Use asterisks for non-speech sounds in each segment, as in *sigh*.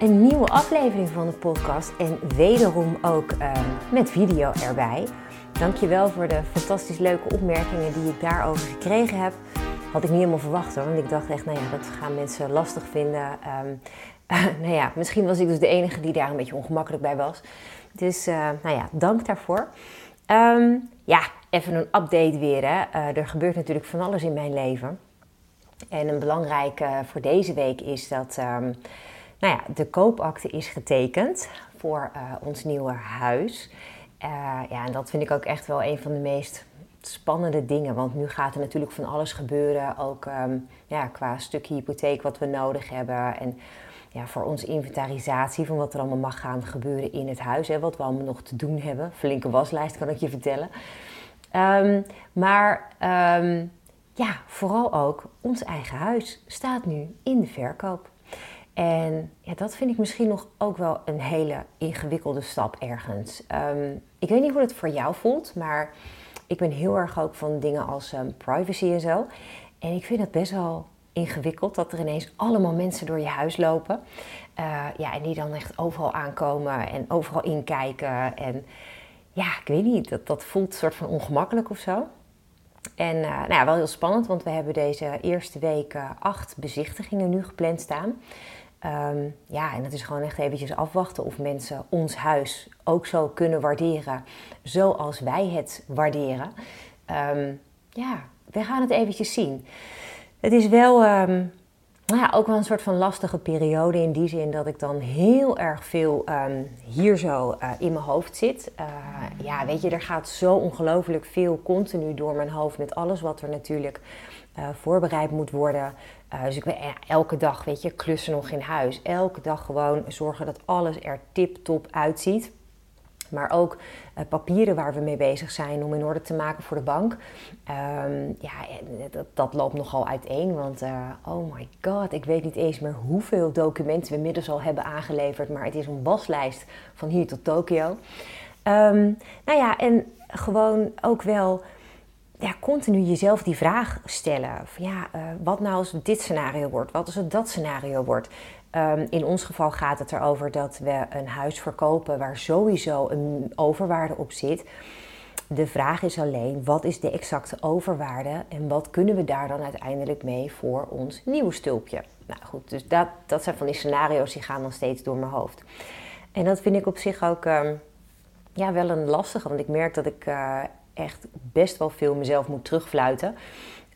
een nieuwe aflevering van de podcast en wederom ook ehm, met video erbij. Dankjewel voor de fantastisch leuke opmerkingen die ik daarover gekregen heb. Had ik niet helemaal verwacht hoor, want ik dacht echt, nou ja, dat gaan mensen lastig vinden. Um, *laughs* nou ja, misschien was ik dus de enige die daar een beetje ongemakkelijk bij was. Dus uh, nou ja, dank daarvoor. Um, ja, even een update weer. Hè. Uh, er gebeurt natuurlijk van alles in mijn leven. En een belangrijke voor deze week is dat nou ja, de koopakte is getekend voor uh, ons nieuwe huis. Uh, ja, en dat vind ik ook echt wel een van de meest spannende dingen. Want nu gaat er natuurlijk van alles gebeuren. Ook um, ja, qua stukje hypotheek wat we nodig hebben. En ja, voor onze inventarisatie van wat er allemaal mag gaan gebeuren in het huis. Hè, wat we allemaal nog te doen hebben. Flinke waslijst kan ik je vertellen. Um, maar um, ja, vooral ook ons eigen huis staat nu in de verkoop. En ja, dat vind ik misschien nog ook wel een hele ingewikkelde stap ergens. Um, ik weet niet hoe het voor jou voelt, maar ik ben heel erg ook van dingen als um, privacy en zo. En ik vind het best wel ingewikkeld dat er ineens allemaal mensen door je huis lopen. Uh, ja, en die dan echt overal aankomen en overal inkijken. En ja, ik weet niet, dat, dat voelt soort van ongemakkelijk of zo. En uh, nou ja, wel heel spannend, want we hebben deze eerste week acht bezichtigingen nu gepland staan. Um, ja, en het is gewoon echt eventjes afwachten of mensen ons huis ook zo kunnen waarderen zoals wij het waarderen. Um, ja, we gaan het eventjes zien. Het is wel um, nou ja, ook wel een soort van lastige periode in die zin dat ik dan heel erg veel hier zo uh, in mijn hoofd zit. Uh, ja, weet je, er gaat zo ongelooflijk veel continu door mijn hoofd met alles wat er natuurlijk uh, voorbereid moet worden. Uh, dus ik ben elke dag, weet je, klussen nog in huis. Elke dag gewoon zorgen dat alles er tip-top uitziet. Maar ook uh, papieren waar we mee bezig zijn om in orde te maken voor de bank. Um, ja, dat, dat, loopt nogal uiteen. Want oh my god, ik weet niet eens meer hoeveel documenten we inmiddels al hebben aangeleverd. Maar het is een waslijst van hier tot Tokio. Um, nou ja, en gewoon ook wel ja, continu jezelf die vraag stellen. Van ja, uh, wat nou als dit scenario wordt? Wat als het dat scenario wordt? Um, in ons geval gaat het erover dat we een huis verkopen waar sowieso een overwaarde op zit. De vraag is alleen, wat is de exacte overwaarde en wat kunnen we daar dan uiteindelijk mee voor ons nieuwe stulpje? Nou goed, dus dat, dat zijn van die scenario's die gaan dan steeds door mijn hoofd. En dat vind ik op zich ook um, ja, wel een lastige, want ik merk dat ik uh, echt best wel veel mezelf moet terugfluiten.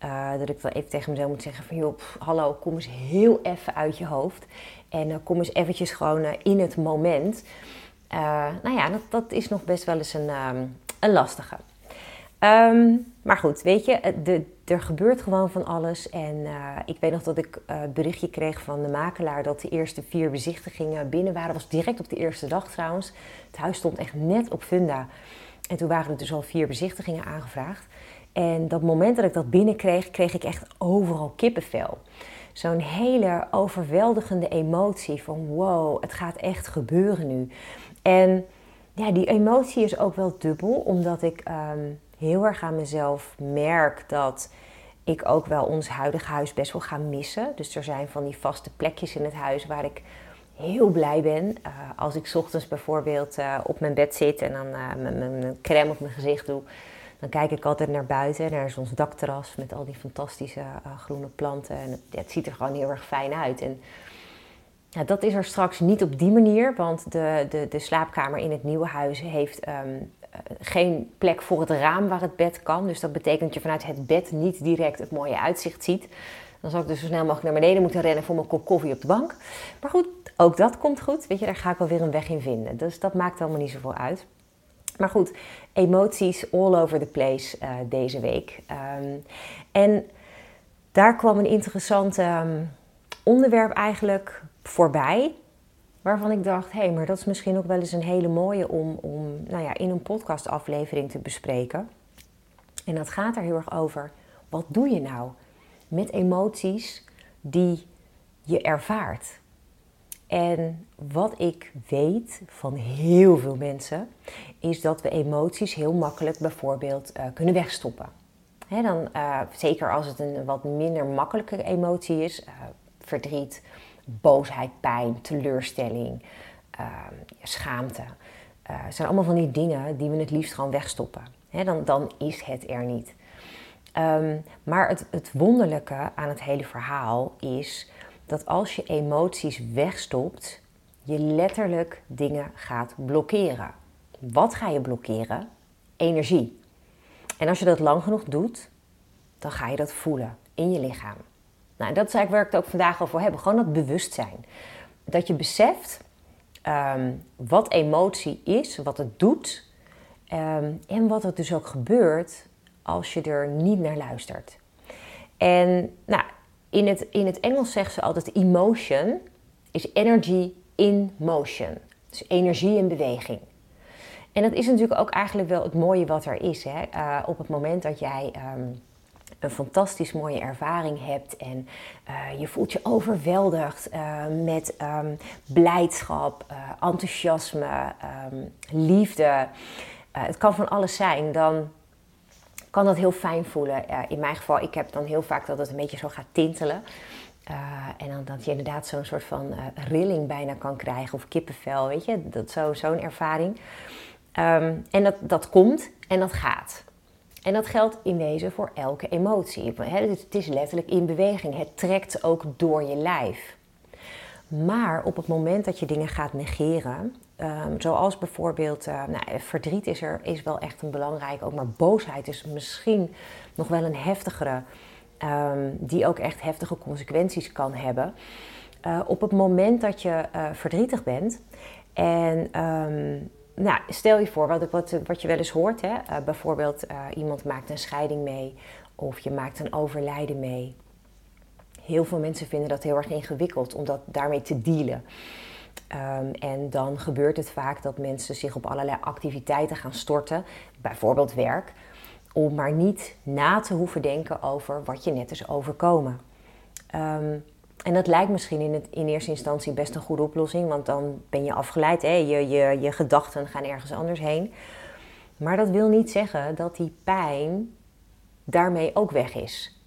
Uh, dat ik dan even tegen mezelf moet zeggen van joh, hallo, kom eens heel even uit je hoofd. En uh, kom eens eventjes gewoon uh, in het moment. nou ja, dat, dat, is nog best wel eens een, um, een lastige. Um, maar goed, weet je, de, er gebeurt gewoon van alles. En ik weet nog dat ik het berichtje kreeg van de makelaar dat de eerste vier bezichtigingen binnen waren. Dat was direct op de eerste dag trouwens. Het huis stond echt net op funda. En toen waren er dus al vier bezichtigingen aangevraagd. En dat moment dat ik dat binnenkreeg, kreeg ik echt overal kippenvel. Zo'n hele overweldigende emotie van wow, het gaat echt gebeuren nu. En ja, die emotie is ook wel dubbel, omdat ik um, heel erg aan mezelf merk dat ik ook wel ons huidige huis best wel ga missen. Dus er zijn van die vaste plekjes in het huis waar ik heel blij ben. Uh, als ik ochtends bijvoorbeeld uh, op mijn bed zit en dan uh, mijn crème op mijn gezicht doe, dan kijk ik altijd naar buiten, naar ons dakterras met al die fantastische groene planten. En het, ziet er gewoon heel erg fijn uit. En ja, dat is er straks niet op die manier, want de, de, de slaapkamer in het nieuwe huis heeft um, geen plek voor het raam waar het bed kan. Dus dat betekent dat je vanuit het bed niet direct het mooie uitzicht ziet. Dan zou ik dus zo snel mogelijk naar beneden moeten rennen voor mijn kop koffie op de bank. Maar goed, ook dat komt goed. Weet je, daar ga ik wel weer een weg in vinden. Dus dat maakt allemaal niet zoveel uit. Maar goed, emoties all over the place uh, deze week. Um, en daar kwam een interessant um, onderwerp eigenlijk voorbij. waarvan ik dacht, hé, hey, maar dat is misschien ook wel eens een hele mooie om, om nou ja, in een podcastaflevering te bespreken. En dat gaat er heel erg over, wat doe je nou met emoties die je ervaart? En wat ik weet van heel veel mensen, is dat we emoties heel makkelijk bijvoorbeeld uh, kunnen wegstoppen. dan, uh, zeker als het een wat minder makkelijke emotie is, uh, verdriet, boosheid, pijn, teleurstelling, schaamte. Het zijn allemaal van die dingen die we het liefst gewoon wegstoppen. dan, dan is het er niet. Um, maar het, het wonderlijke aan het hele verhaal is dat als je emoties wegstopt, je letterlijk dingen gaat blokkeren. Wat ga je blokkeren? Energie. En als je dat lang genoeg doet, dan ga je dat voelen in je lichaam. Nou, dat is eigenlijk waar ik het ook vandaag over hebben. Gewoon dat bewustzijn. Dat je beseft ehm, wat emotie is, wat het doet ehm, en wat er dus ook gebeurt als je er niet naar luistert. En nou, in het, in het Engels zeggen ze altijd emotion is energy in motion. Dus energie in beweging. En dat is natuurlijk ook eigenlijk wel het mooie wat er is. Hè? Uh, op het moment dat jij um, een fantastisch mooie ervaring hebt en uh, je voelt je overweldigd uh, met um, blijdschap, enthousiasme, um, liefde. het kan van alles zijn. Dan kan dat heel fijn voelen. in mijn geval, ik heb dan heel vaak dat het een beetje zo gaat tintelen. Uh, en dan dat je inderdaad zo'n soort van uh, rilling bijna kan krijgen of kippenvel, weet je, dat zo, zo'n ervaring. Um, en dat, dat komt en dat gaat. En dat geldt in wezen voor elke emotie. Het is letterlijk in beweging. Het trekt ook door je lijf. Maar op het moment dat je dingen gaat negeren, um, zoals bijvoorbeeld uh, nou, verdriet is er is wel echt een belangrijk, ook maar boosheid is misschien nog wel een heftigere, um, die ook echt heftige consequenties kan hebben. Uh, op het moment dat je verdrietig bent en um, nou, stel je voor, wat, wat, wat je wel eens hoort, hè? bijvoorbeeld iemand maakt een scheiding mee of je maakt een overlijden mee. Heel veel mensen vinden dat heel erg ingewikkeld om dat daarmee te dealen. Um, en dan gebeurt het vaak dat mensen zich op allerlei activiteiten gaan storten, bijvoorbeeld werk, om maar niet na te hoeven denken over wat je net is overkomen. Um, en dat lijkt misschien in, het, in eerste instantie best een goede oplossing, want dan ben je afgeleid, hè? Je, je, je gedachten gaan ergens anders heen. Maar dat wil niet zeggen dat die pijn daarmee ook weg is.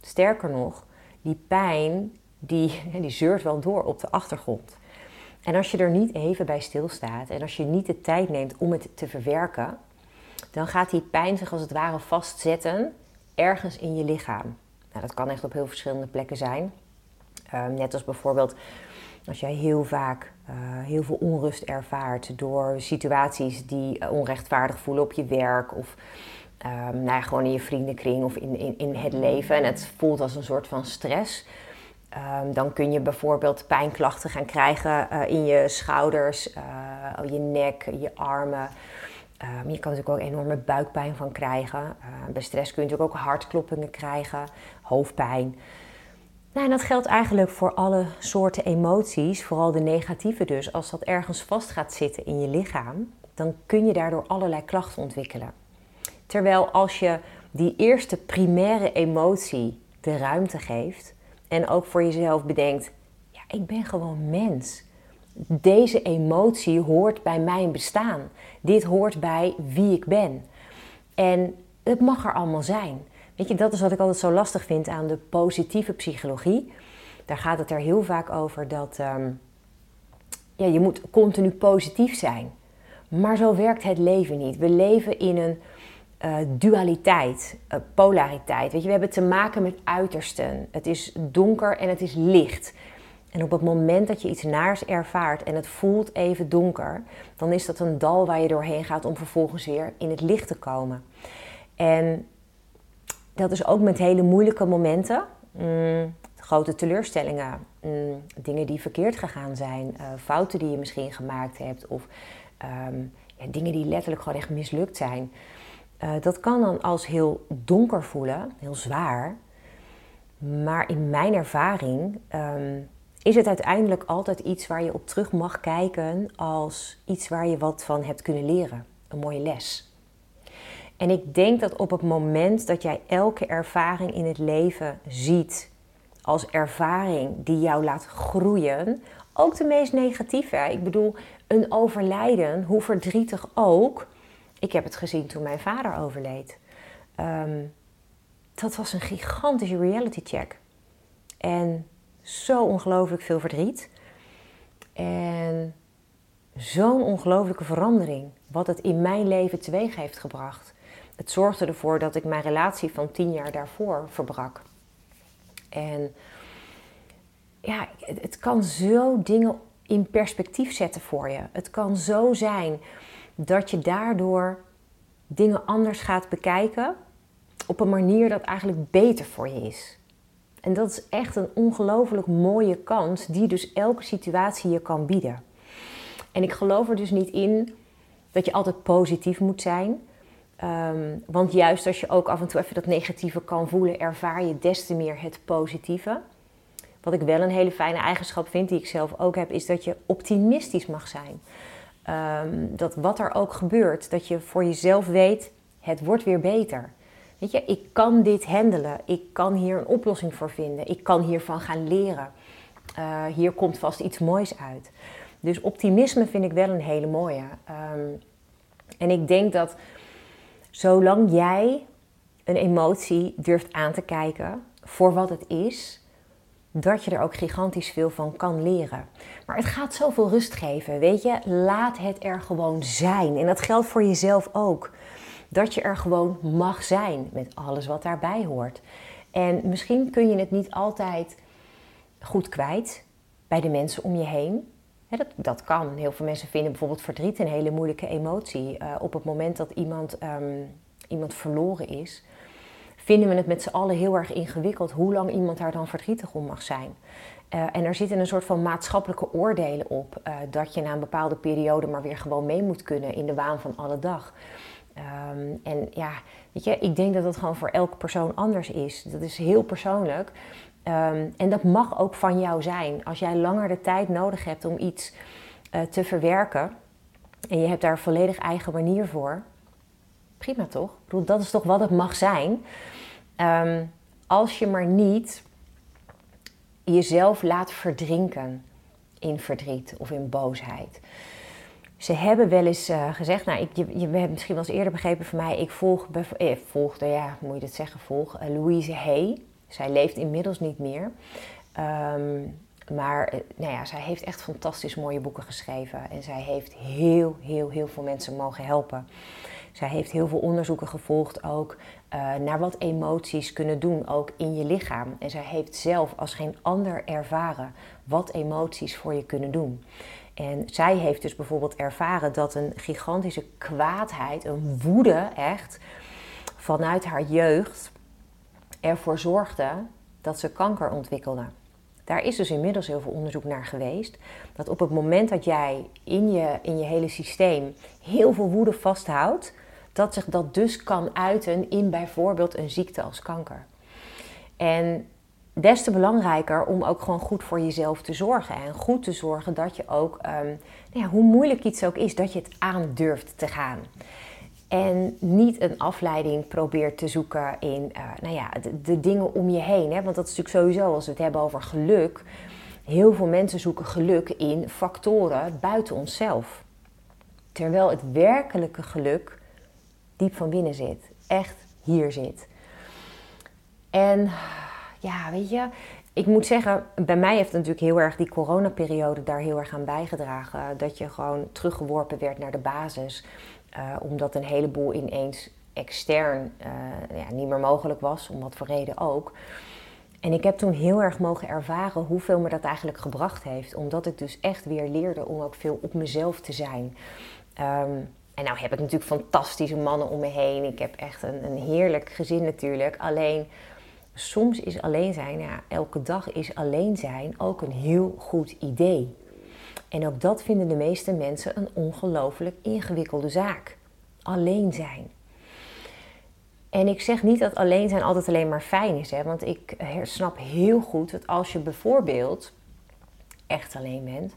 Sterker nog, die pijn die, die zeurt wel door op de achtergrond. En als je er niet even bij stilstaat en als je niet de tijd neemt om het te verwerken, dan gaat die pijn zich als het ware vastzetten ergens in je lichaam. Nou, dat kan echt op heel verschillende plekken zijn. Ehm, net als bijvoorbeeld als jij heel vaak uh, heel veel onrust ervaart door situaties die onrechtvaardig voelen op je werk of um, nou ja, gewoon in je vriendenkring of in, in, in het leven. En het voelt als een soort van stress. Um, dan kun je bijvoorbeeld pijnklachten gaan krijgen uh, in je schouders, uh, je nek, je armen. Um, je kan natuurlijk ook enorme buikpijn van krijgen. Uh, bij stress kun je natuurlijk ook hartkloppingen krijgen, hoofdpijn. Nou, en dat geldt eigenlijk voor alle soorten emoties, vooral de negatieve dus. Als dat ergens vast gaat zitten in je lichaam, dan kun je daardoor allerlei klachten ontwikkelen. Terwijl als je die eerste primaire emotie de ruimte geeft en ook voor jezelf bedenkt: ja, ik ben gewoon mens. Deze emotie hoort bij mijn bestaan. Dit hoort bij wie ik ben. En het mag er allemaal zijn. Weet je, dat is wat ik altijd zo lastig vind aan de positieve psychologie. Daar gaat het er heel vaak over dat um, ja, je moet continu positief zijn. Maar zo werkt het leven niet. We leven in een uh, dualiteit, uh, polariteit. Weet je, we hebben te maken met uitersten. Het is donker en het is licht. En op het moment dat je iets naars ervaart en het voelt even donker, dan is dat een dal waar je doorheen gaat om vervolgens weer in het licht te komen. En dat is ook met hele moeilijke momenten. Mm, grote teleurstellingen, mm, dingen die verkeerd gegaan zijn, uh, fouten die je misschien gemaakt hebt of um, ja, dingen die letterlijk gewoon echt mislukt zijn. Uh, dat kan dan als heel donker voelen, heel zwaar. Maar in mijn ervaring um, is het uiteindelijk altijd iets waar je op terug mag kijken als iets waar je wat van hebt kunnen leren. Een mooie les. En ik denk dat op het moment dat jij elke ervaring in het leven ziet als ervaring die jou laat groeien, ook de meest negatieve. Ik bedoel, een overlijden, hoe verdrietig ook. Ik heb het gezien toen mijn vader overleed. Ehm, dat was een gigantische reality check. En zo ongelooflijk veel verdriet. En zo'n ongelooflijke verandering. Wat het in mijn leven teweeg heeft gebracht. Het zorgde ervoor dat ik mijn relatie van tien jaar daarvoor verbrak. En ja, het, kan zo dingen in perspectief zetten voor je. Het kan zo zijn dat je daardoor dingen anders gaat bekijken op een manier dat eigenlijk beter voor je is. En dat is echt een ongelooflijk mooie kans die dus elke situatie je kan bieden. En ik geloof er dus niet in dat je altijd positief moet zijn. Ehm, want juist als je ook af en toe even dat negatieve kan voelen, ervaar je des te meer het positieve. Wat ik wel een hele fijne eigenschap vind, die ik zelf ook heb, is dat je optimistisch mag zijn. Ehm, dat wat er ook gebeurt, dat je voor jezelf weet, het wordt weer beter. Weet je, ik kan dit handelen. Ik kan hier een oplossing voor vinden. Ik kan hiervan gaan leren. Uh, hier komt vast iets moois uit. Dus optimisme vind ik wel een hele mooie. Ehm, en ik denk dat zolang jij een emotie durft aan te kijken voor wat het is, dat je er ook gigantisch veel van kan leren. Maar het gaat zoveel rust geven, weet je? Laat het er gewoon zijn. En dat geldt voor jezelf ook. Dat je er gewoon mag zijn met alles wat daarbij hoort. En misschien kun je het niet altijd goed kwijt bij de mensen om je heen. dat, dat kan. Heel veel mensen vinden bijvoorbeeld verdriet een hele moeilijke emotie. Uh, op het moment dat iemand, um, iemand verloren is, vinden we het met z'n allen heel erg ingewikkeld hoe lang iemand daar dan verdrietig om mag zijn. Uh, en er zitten een soort van maatschappelijke oordelen op uh, dat je na een bepaalde periode maar weer gewoon mee moet kunnen in de waan van alle dag. Um, en ja, weet je, ik denk dat dat gewoon voor elke persoon anders is. Dat is heel persoonlijk. Um, en dat mag ook van jou zijn. Als jij langer de tijd nodig hebt om iets uh, te verwerken en je hebt daar volledig eigen manier voor, prima toch? Ik bedoel, dat is toch wat het mag zijn. Um, als je maar niet jezelf laat verdrinken in verdriet of in boosheid. Ze hebben wel eens uh, gezegd, nou, ik, je, je hebt misschien wel eens eerder begrepen van mij, ik volg, eh, volgde, ja, moet je dat zeggen, volg uh, Louise Hay. Zij leeft inmiddels niet meer. Um, maar nou ja, zij heeft echt fantastisch mooie boeken geschreven. En zij heeft heel, heel, heel veel mensen mogen helpen. Zij heeft heel veel onderzoeken gevolgd ook uh, naar wat emoties kunnen doen, ook in je lichaam. En zij heeft zelf als geen ander ervaren wat emoties voor je kunnen doen. En zij heeft dus bijvoorbeeld ervaren dat een gigantische kwaadheid, een woede echt, vanuit haar jeugd ervoor zorgde dat ze kanker ontwikkelde. Daar is dus inmiddels heel veel onderzoek naar geweest. Dat op het moment dat jij in je, in je hele systeem heel veel woede vasthoudt, dat zich dat dus kan uiten in bijvoorbeeld een ziekte als kanker. En des te belangrijker om ook gewoon goed voor jezelf te zorgen. En goed te zorgen dat je ook, um, nou ja, hoe moeilijk iets ook is, dat je het aan durft te gaan. En niet een afleiding probeert te zoeken in uh, nou ja, de, de, dingen om je heen. Hè? Want dat is natuurlijk sowieso, als we het hebben over geluk. Heel veel mensen zoeken geluk in factoren buiten onszelf. Terwijl het werkelijke geluk diep van binnen zit. Echt hier zit. En ja, weet je, ik moet zeggen, bij mij heeft natuurlijk heel erg die coronaperiode daar heel erg aan bijgedragen. Dat je gewoon teruggeworpen werd naar de basis. Uh, omdat een heleboel ineens extern uh, ja, niet meer mogelijk was, om wat voor reden ook. En ik heb toen heel erg mogen ervaren hoeveel me dat eigenlijk gebracht heeft. Omdat ik dus echt weer leerde om ook veel op mezelf te zijn. Um, en nou heb ik natuurlijk fantastische mannen om me heen. Ik heb echt een, een heerlijk gezin natuurlijk. Alleen soms is alleen zijn, ja, elke dag is alleen zijn ook een heel goed idee. En ook dat vinden de meeste mensen een ongelooflijk ingewikkelde zaak. Alleen zijn. En ik zeg niet dat alleen zijn altijd alleen maar fijn is, hè, want ik snap heel goed dat als je bijvoorbeeld echt alleen bent.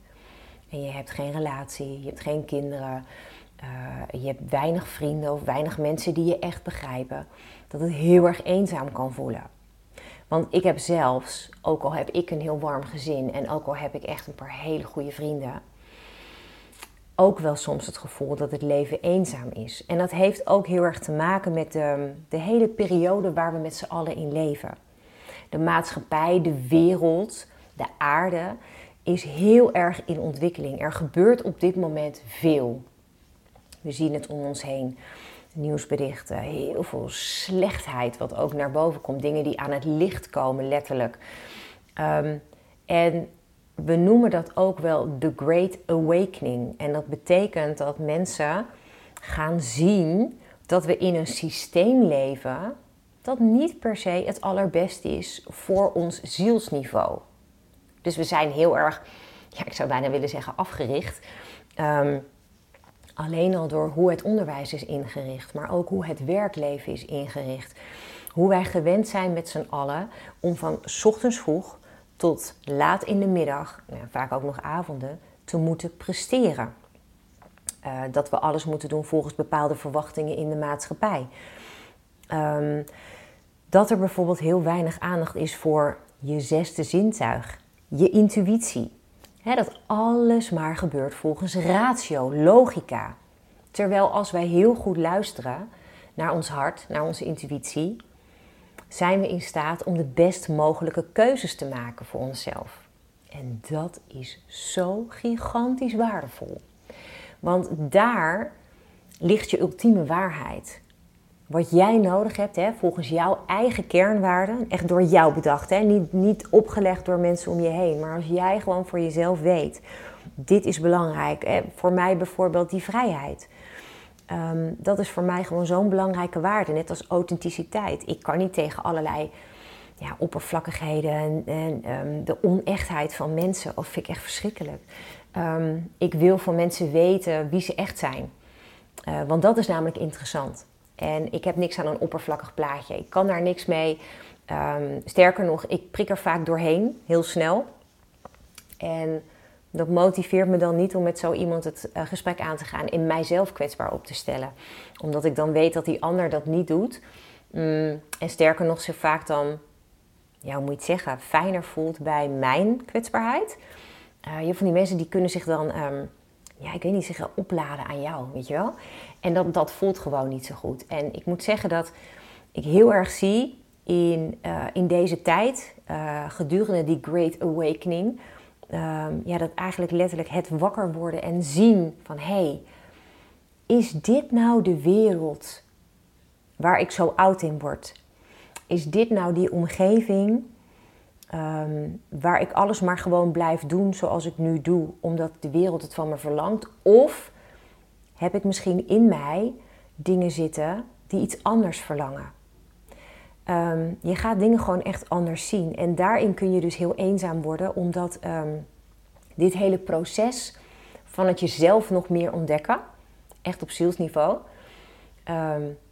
En je hebt geen relatie, je hebt geen kinderen, je hebt weinig vrienden of weinig mensen die je echt begrijpen. Dat het heel erg eenzaam kan voelen. Want ik heb zelfs, ook al heb ik een heel warm gezin en ook al heb ik echt een paar hele goede vrienden, ook wel soms het gevoel dat het leven eenzaam is. En dat heeft ook heel erg te maken met de, de hele periode waar we met z'n allen in leven. De maatschappij, de wereld, de aarde is heel erg in ontwikkeling. Er gebeurt op dit moment veel. We zien het om ons heen. Nieuwsberichten, heel veel slechtheid wat ook naar boven komt. Dingen die aan het licht komen, letterlijk. Ehm, en we noemen dat ook wel the Great Awakening. En dat betekent dat mensen gaan zien dat we in een systeem leven dat niet per se het allerbeste is voor ons zielsniveau. Dus we zijn heel erg, ja, ik zou bijna willen zeggen, afgericht. Ehm, alleen al door hoe het onderwijs is ingericht, maar ook hoe het werkleven is ingericht. Hoe wij gewend zijn met z'n allen om van ochtends vroeg tot laat in de middag, nou, vaak ook nog avonden, te moeten presteren. Uh, dat we alles moeten doen volgens bepaalde verwachtingen in de maatschappij. Um, dat er bijvoorbeeld heel weinig aandacht is voor je zesde zintuig, je intuïtie. Dat alles maar gebeurt volgens ratio, logica. Terwijl als wij heel goed luisteren naar ons hart, naar onze intuïtie, zijn we in staat om de best mogelijke keuzes te maken voor onszelf. En dat is zo gigantisch waardevol. Want daar ligt je ultieme waarheid wat jij nodig hebt, hè, volgens jouw eigen kernwaarden, echt door jou bedacht, hè, niet, niet opgelegd door mensen om je heen, maar als jij gewoon voor jezelf weet, dit is belangrijk. Hè, voor mij bijvoorbeeld die vrijheid. Um, dat is voor mij gewoon zo'n belangrijke waarde, net als authenticiteit. Ik kan niet tegen allerlei ja, oppervlakkigheden en, um, de onechtheid van mensen, of vind ik echt verschrikkelijk. Um, ik wil van mensen weten wie ze echt zijn. Uh, want dat is namelijk interessant. En ik heb niks aan een oppervlakkig plaatje. Ik kan daar niks mee. Ehm, sterker nog, ik prik er vaak doorheen, heel snel. En dat motiveert me dan niet om met zo iemand het uh, gesprek aan te gaan en mijzelf kwetsbaar op te stellen. Omdat ik dan weet dat die ander dat niet doet. Mm, en sterker nog, zich vaak dan, ja, hoe moet je het zeggen, fijner voelt bij mijn kwetsbaarheid. Uh, je van die mensen die kunnen zich dan um, ja, ik weet niet, zeggen opladen aan jou, weet je wel. En dat, dat voelt gewoon niet zo goed. En ik moet zeggen dat ik heel erg zie in, uh, in deze tijd, uh, gedurende die Great Awakening, uh, ja, dat eigenlijk letterlijk het wakker worden en zien van hé, hey, is dit nou de wereld waar ik zo oud in word? Is dit nou die omgeving Ehm, waar ik alles maar gewoon blijf doen zoals ik nu doe, omdat de wereld het van me verlangt? Of heb ik misschien in mij dingen zitten die iets anders verlangen? Um, je gaat dingen gewoon echt anders zien. En daarin kun je dus heel eenzaam worden, omdat um, dit hele proces van het jezelf nog meer ontdekken, echt op zielsniveau,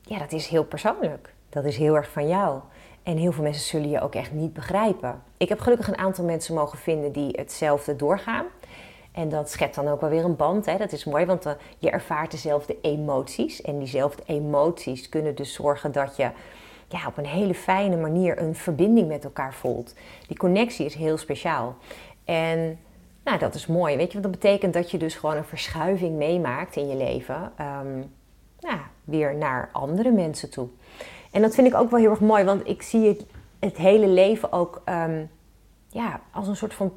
ja, dat is heel persoonlijk. Dat is heel erg van jou. En heel veel mensen zullen je ook echt niet begrijpen. Ik heb gelukkig een aantal mensen mogen vinden die hetzelfde doorgaan. En dat schept dan ook wel weer een band. Hè? Dat is mooi, want uh, je ervaart dezelfde emoties. En diezelfde emoties kunnen dus zorgen dat je ja, op een hele fijne manier een verbinding met elkaar voelt. Die connectie is heel speciaal. En nou, dat is mooi. Weet je, wat dat betekent dat je dus gewoon een verschuiving meemaakt in je leven. Nou, weer naar andere mensen toe. En dat vind ik ook wel heel erg mooi, want ik zie het, het hele leven ook um, ja, als een soort van,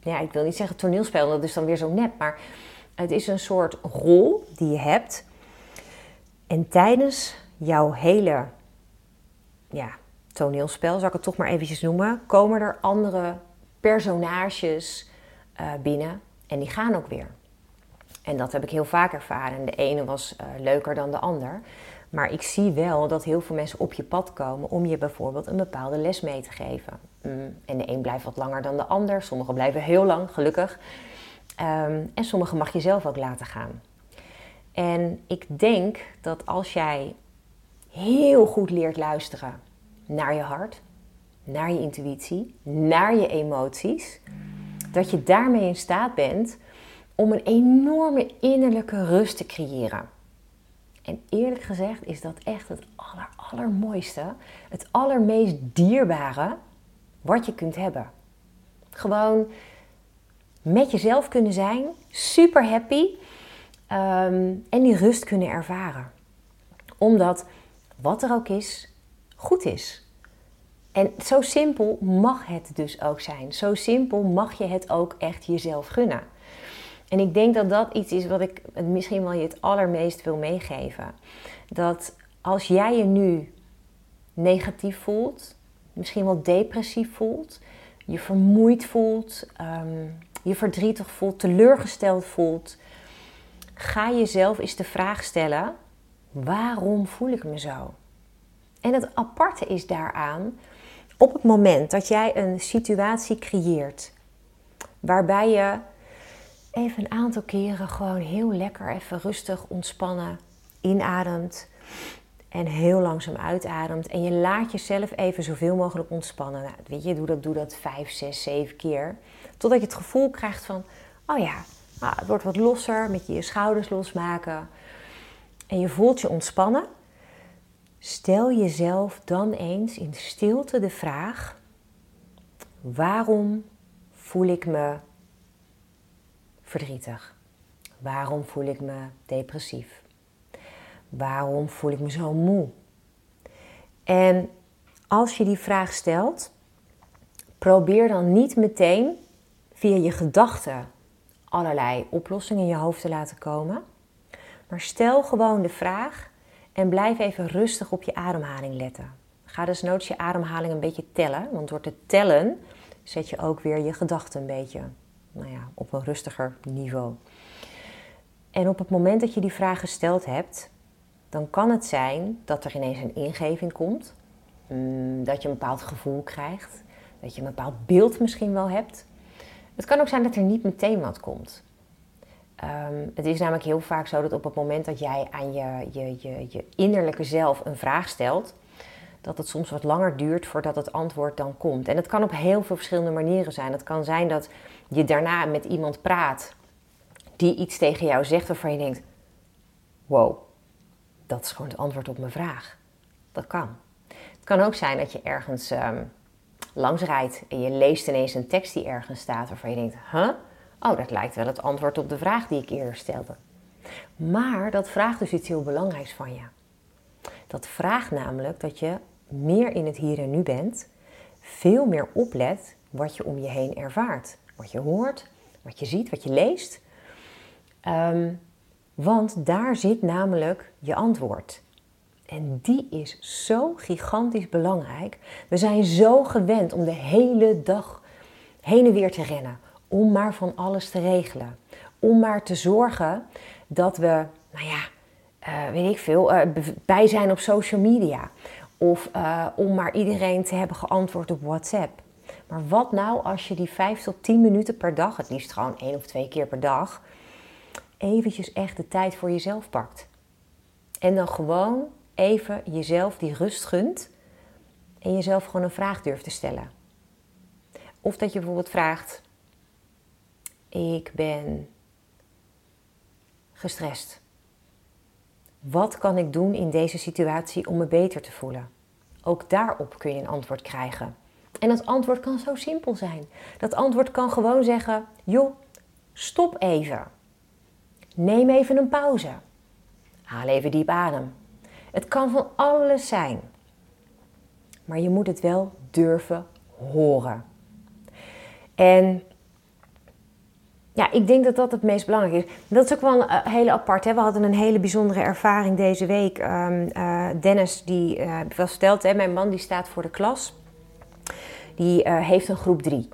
ja, ik wil niet zeggen toneelspel, dat is dan weer zo nep, maar het is een soort rol die je hebt. En tijdens jouw hele ja, toneelspel, zal ik het toch maar eventjes noemen, komen er andere personages uh, binnen en die gaan ook weer. En dat heb ik heel vaak ervaren. De ene was uh, leuker dan de ander. Maar ik zie wel dat heel veel mensen op je pad komen om je bijvoorbeeld een bepaalde les mee te geven. Mm, en de een blijft wat langer dan de ander, sommigen blijven heel lang, gelukkig. Um, en sommige mag je zelf ook laten gaan. En ik denk dat als jij heel goed leert luisteren naar je hart, naar je intuïtie, naar je emoties, dat je daarmee in staat bent om een enorme innerlijke rust te creëren. En eerlijk gezegd is dat echt het aller, allermooiste, het allermeest dierbare wat je kunt hebben. Gewoon met jezelf kunnen zijn, super happy ehm, en die rust kunnen ervaren. Omdat wat er ook is, goed is. En zo simpel mag het dus ook zijn. Zo simpel mag je het ook echt jezelf gunnen. En ik denk dat dat iets is wat ik misschien wel je het allermeest wil meegeven. Dat als jij je nu negatief voelt, misschien wel depressief voelt, je vermoeid voelt, ehm, je verdrietig voelt, teleurgesteld voelt, ga jezelf eens de vraag stellen: waarom voel ik me zo? En het aparte is daaraan, op het moment dat jij een situatie creëert waarbij je even een aantal keren gewoon heel lekker, even rustig, ontspannen inademt en heel langzaam uitademt. En je laat jezelf even zoveel mogelijk ontspannen. Nou, weet je, doe dat, doe dat 5, 6, 7 keer. Totdat je het gevoel krijgt van, oh ja, nou, het wordt wat losser, met je je schouders losmaken. En je voelt je ontspannen. Stel jezelf dan eens in stilte de vraag: waarom voel ik me verdrietig? Waarom voel ik me depressief? Waarom voel ik me zo moe? En als je die vraag stelt, probeer dan niet meteen via je gedachten allerlei oplossingen in je hoofd te laten komen. Maar stel gewoon de vraag en blijf even rustig op je ademhaling letten. Ga dus nooit je ademhaling een beetje tellen, want door te tellen zet je ook weer je gedachten een beetje nou ja, op een rustiger niveau. En op het moment dat je die vraag gesteld hebt, dan kan het zijn dat er ineens een ingeving komt, mm, dat je een bepaald gevoel krijgt, dat je een bepaald beeld misschien wel hebt. Het kan ook zijn dat er niet meteen wat komt. Ehm, het is namelijk heel vaak zo dat op het moment dat jij aan je, je, je, je innerlijke zelf een vraag stelt, dat het soms wat langer duurt voordat het antwoord dan komt. En het kan op heel veel verschillende manieren zijn. Het kan zijn dat je daarna met iemand praat die iets tegen jou zegt waarvan je denkt: wow, dat is gewoon het antwoord op mijn vraag. Dat kan. Het kan ook zijn dat je ergens um, langs rijdt en je leest ineens een tekst die ergens staat waarvan je denkt: huh? Oh, dat lijkt wel het antwoord op de vraag die ik eerder stelde. Maar dat vraagt dus iets heel belangrijks van je. Dat vraagt namelijk dat je meer in het hier en nu bent, veel meer oplet wat je om je heen ervaart. Wat je hoort, wat je ziet, wat je leest. Ehm, want daar zit namelijk je antwoord. En die is zo gigantisch belangrijk. We zijn zo gewend om de hele dag heen en weer te rennen. Om maar van alles te regelen. Om maar te zorgen dat we, nou ja, uh, weet ik veel, uh, bij zijn op social media. Of uh, om maar iedereen te hebben geantwoord op WhatsApp. Maar wat nou als je die 5 tot 10 minuten per dag, het liefst gewoon één of twee keer per dag, eventjes echt de tijd voor jezelf pakt. En dan gewoon even jezelf die rust gunt en jezelf gewoon een vraag durft te stellen. Of dat je bijvoorbeeld vraagt: Ik ben gestrest. Wat kan ik doen in deze situatie om me beter te voelen? Ook daarop kun je een antwoord krijgen. En dat antwoord kan zo simpel zijn. Dat antwoord kan gewoon zeggen: joh, stop even. Neem even een pauze. Haal even diep adem. Het kan van alles zijn. Maar je moet het wel durven horen. En ja, ik denk dat dat het meest belangrijk is. Dat is ook wel een uh, hele apart. Hè? We hadden een hele bijzondere ervaring deze week. Um, uh, Dennis, die uh, was verteld, hè, mijn man die staat voor de klas. Die heeft een groep 3.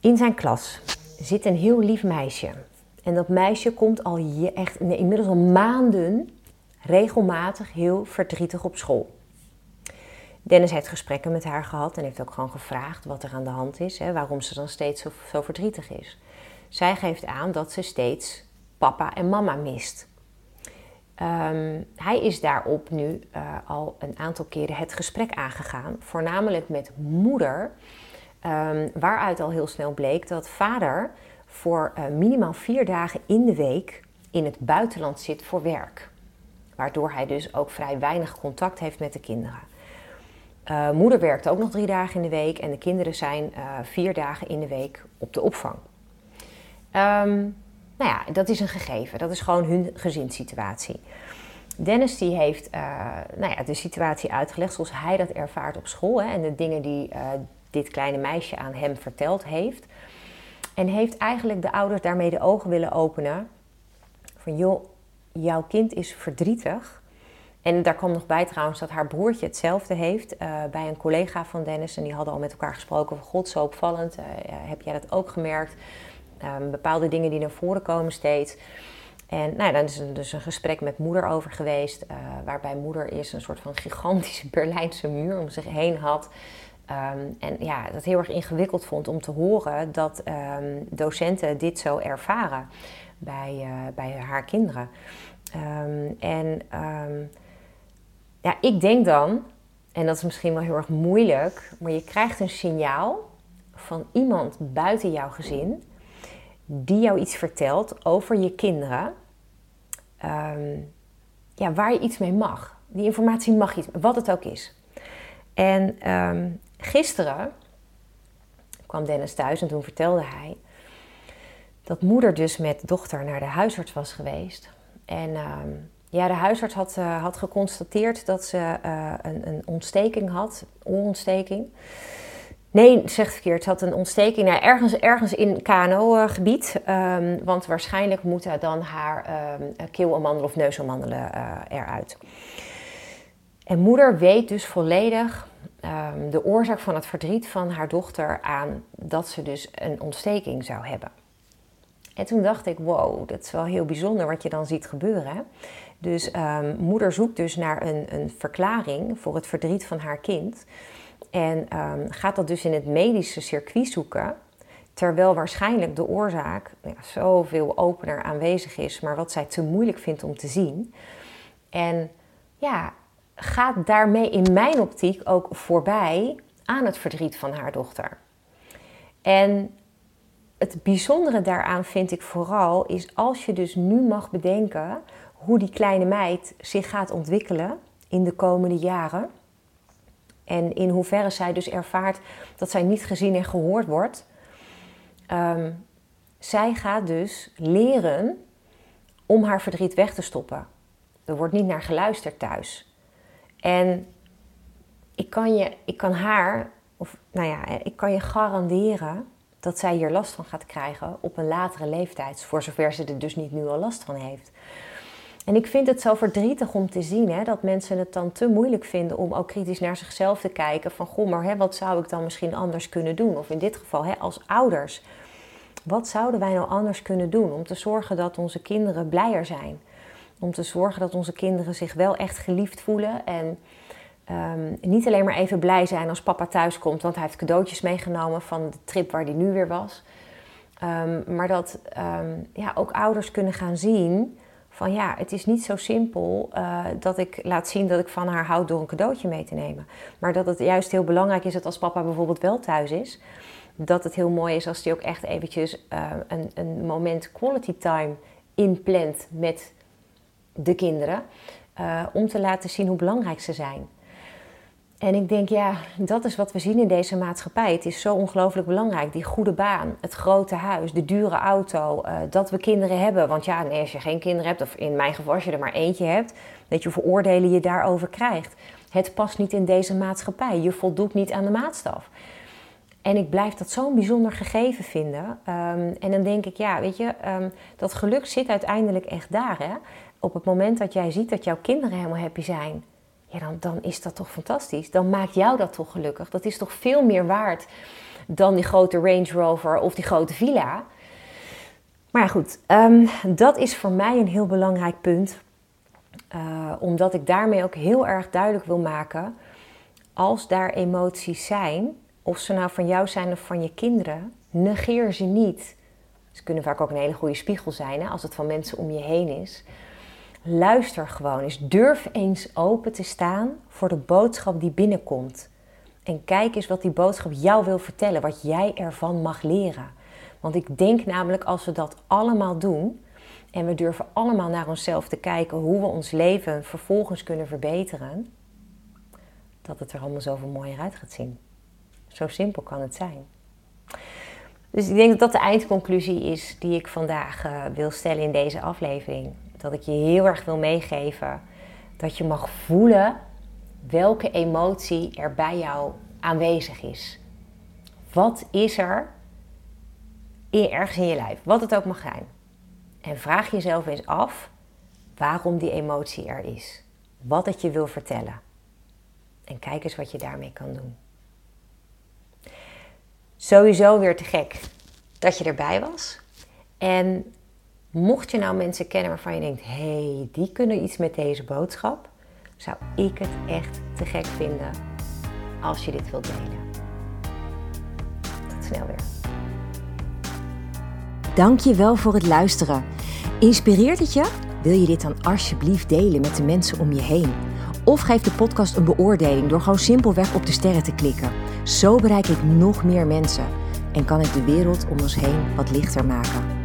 In zijn klas zit een heel lief meisje. En dat meisje komt al echt, inmiddels al maanden regelmatig heel verdrietig op school. Dennis heeft gesprekken met haar gehad en heeft ook gewoon gevraagd wat er aan de hand is, hè, waarom ze dan steeds zo, zo verdrietig is. Zij geeft aan dat ze steeds papa en mama mist. Um, hij is daarop nu uh, al een aantal keren het gesprek aangegaan, voornamelijk met moeder, Um, waaruit al heel snel bleek dat vader voor uh, minimaal vier dagen in de week in het buitenland zit voor werk. Waardoor hij dus ook vrij weinig contact heeft met de kinderen. Uh, moeder werkt ook nog drie dagen in de week en de kinderen zijn vier dagen in de week op de opvang. Um, nou ja, dat is een gegeven. Dat is gewoon hun gezinssituatie. Dennis die heeft uh, nou ja, de situatie uitgelegd zoals hij dat ervaart op school. Hè, en de dingen die dit kleine meisje aan hem verteld heeft. En heeft eigenlijk de ouders daarmee de ogen willen openen. Van joh, jouw kind is verdrietig. En daar kwam nog bij trouwens dat haar broertje hetzelfde heeft uh, bij een collega van Dennis. En die hadden al met elkaar gesproken god, zo opvallend. Heb jij dat ook gemerkt? Um, bepaalde dingen die naar voren komen steeds. En nou, dan is er dus een gesprek met moeder over geweest. Uh, waarbij moeder is een soort van gigantische *laughs* Berlijnse muur om zich heen had. Um, en ja, dat heel erg ingewikkeld vond om te horen dat um, docenten dit zo ervaren bij, uh, bij haar kinderen. En ja, ik denk dan, en dat is misschien wel heel erg moeilijk, maar je krijgt een signaal van iemand buiten jouw gezin die jou iets vertelt over je kinderen, ja, waar je iets mee mag. Die informatie mag iets, wat het ook is. En Gisteren kwam Dennis thuis en toen vertelde hij dat moeder dus met dochter naar de huisarts was geweest. En uh, ja, de huisarts had, uh, had geconstateerd dat ze uh, een, een, ontsteking had, oorontsteking. Nee, zegt verkeerd. Ze had een ontsteking nou, ergens, ergens in KNO-gebied. Um, want waarschijnlijk moeten dan haar um, keelamandelen of neusamandelen uh, eruit. En moeder weet dus volledig um, de oorzaak van het verdriet van haar dochter aan dat ze dus een ontsteking zou hebben. En toen dacht ik, wow, dat is wel heel bijzonder wat je dan ziet gebeuren. Dus um, moeder zoekt dus naar een, een, verklaring voor het verdriet van haar kind. En um, gaat dat dus in het medische circuit zoeken. Terwijl waarschijnlijk de oorzaak ja, zoveel opener aanwezig is, maar wat zij te moeilijk vindt om te zien. En ja, gaat daarmee in mijn optiek ook voorbij aan het verdriet van haar dochter. En het bijzondere daaraan vind ik vooral is als je dus nu mag bedenken hoe die kleine meid zich gaat ontwikkelen in de komende jaren. En in hoeverre zij dus ervaart dat zij niet gezien en gehoord wordt. Um, zij gaat dus leren om haar verdriet weg te stoppen. Er wordt niet naar geluisterd thuis. En ik kan, je, ik kan haar, of nou ja, ik kan je garanderen dat zij hier last van gaat krijgen op een latere leeftijd, voor zover ze er dus niet nu al last van heeft. En ik vind het zo verdrietig om te zien hè, dat mensen het dan te moeilijk vinden om ook kritisch naar zichzelf te kijken. Van goh, maar hè, wat zou ik dan misschien anders kunnen doen? Of in dit geval hè, als ouders, wat zouden wij nou anders kunnen doen om te zorgen dat onze kinderen blijer zijn? Om te zorgen dat onze kinderen zich wel echt geliefd voelen. En um, niet alleen maar even blij zijn als papa thuis komt, want hij heeft cadeautjes meegenomen van de trip waar hij nu weer was. Um, maar dat um, ja, ook ouders kunnen gaan zien van ja, het is niet zo simpel uh, dat ik laat zien dat ik van haar houd door een cadeautje mee te nemen. Maar dat het juist heel belangrijk is dat als papa bijvoorbeeld wel thuis is, dat het heel mooi is als hij ook echt eventjes uh, een, een moment quality time inplant met de kinderen, uh, om te laten zien hoe belangrijk ze zijn. En ik denk, ja, dat is wat we zien in deze maatschappij. Het is zo ongelooflijk belangrijk. Die goede baan, het grote huis, de dure auto, uh, dat we kinderen hebben. Want ja, als je geen kinderen hebt, of in mijn geval als je er maar eentje hebt, weet je hoeveel oordelen je daarover krijgt. Het past niet in deze maatschappij. Je voldoet niet aan de maatstaf. En ik blijf dat zo'n bijzonder gegeven vinden. Um, en dan denk ik, ja, weet je, um, dat geluk zit uiteindelijk echt daar. Hè? op het moment dat jij ziet dat jouw kinderen helemaal happy zijn, dan, dan is dat toch fantastisch. Dan maakt jou dat toch gelukkig. Dat is toch veel meer waard dan die grote Range Rover of die grote villa. Maar goed, um, dat is voor mij een heel belangrijk punt. Uh, omdat ik daarmee ook heel erg duidelijk wil maken. Als daar emoties zijn, of ze nou van jou zijn of van je kinderen, negeer ze niet. Ze kunnen vaak ook een hele goede spiegel zijn hè, als het van mensen om je heen is. Luister gewoon eens. Durf eens open te staan voor de boodschap die binnenkomt. En kijk eens wat die boodschap jou wil vertellen, wat jij ervan mag leren. Want ik denk namelijk als we dat allemaal doen en we durven allemaal naar onszelf te kijken hoe we ons leven vervolgens kunnen verbeteren, dat het er allemaal zoveel mooier uit gaat zien. Zo simpel kan het zijn. Dus ik denk dat dat de eindconclusie is die ik vandaag uh, wil stellen in deze aflevering. Dat ik je heel erg wil meegeven dat je mag voelen welke emotie er bij jou aanwezig is. Wat is er ergens in je lijf, wat het ook mag zijn. En vraag jezelf eens af waarom die emotie er is. Wat het je wil vertellen. En kijk eens wat je daarmee kan doen. Sowieso weer te gek dat je erbij was. En mocht je nou mensen kennen waarvan je denkt: hey, die kunnen iets met deze boodschap, zou ik het echt te gek vinden als je dit wilt delen. Tot snel weer. Dank je wel voor het luisteren. Inspireert het je? Wil je dit dan alsjeblieft delen met de mensen om je heen? Of geef de podcast een beoordeling door gewoon simpelweg op de sterren te klikken. Zo bereik ik nog meer mensen en kan ik de wereld om ons heen wat lichter maken.